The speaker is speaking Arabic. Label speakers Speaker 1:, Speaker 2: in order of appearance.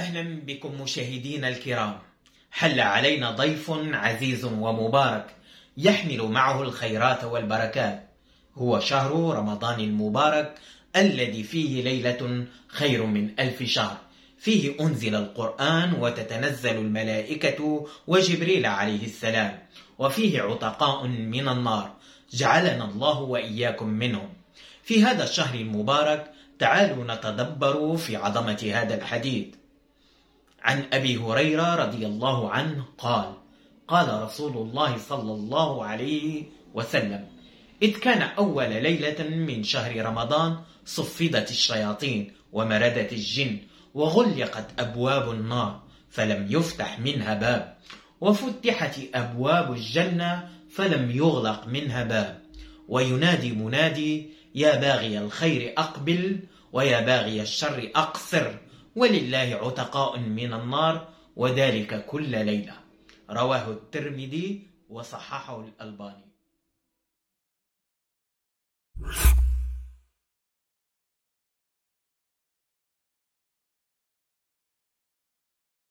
Speaker 1: أهلا بكم مشاهدينا الكرام. حل علينا ضيف عزيز ومبارك يحمل معه الخيرات والبركات؟ هو شهر رمضان المبارك الذي فيه ليلة خير من ألف شهر. فيه أنزل القرآن وتتنزل الملائكة وجبريل عليه السلام. وفيه عتقاء من النار. جعلنا الله وإياكم منهم. في هذا الشهر المبارك تعالوا نتدبر في عظمة هذا الحديث. عن أبي هريرة رضي الله عنه قال قال رسول الله صلى الله عليه وسلم إذ كان أول ليلة من شهر رمضان صفدت الشياطين ومردت الجن وغلقت أبواب النار فلم يفتح منها باب وفتحت أبواب الجنة فلم يغلق منها باب وينادي منادي يا باغي الخير أقبل ويا باغي الشر أقصر ولله عتقاء من النار وذلك كل ليلة. رواه الترمذي وصححه الألباني.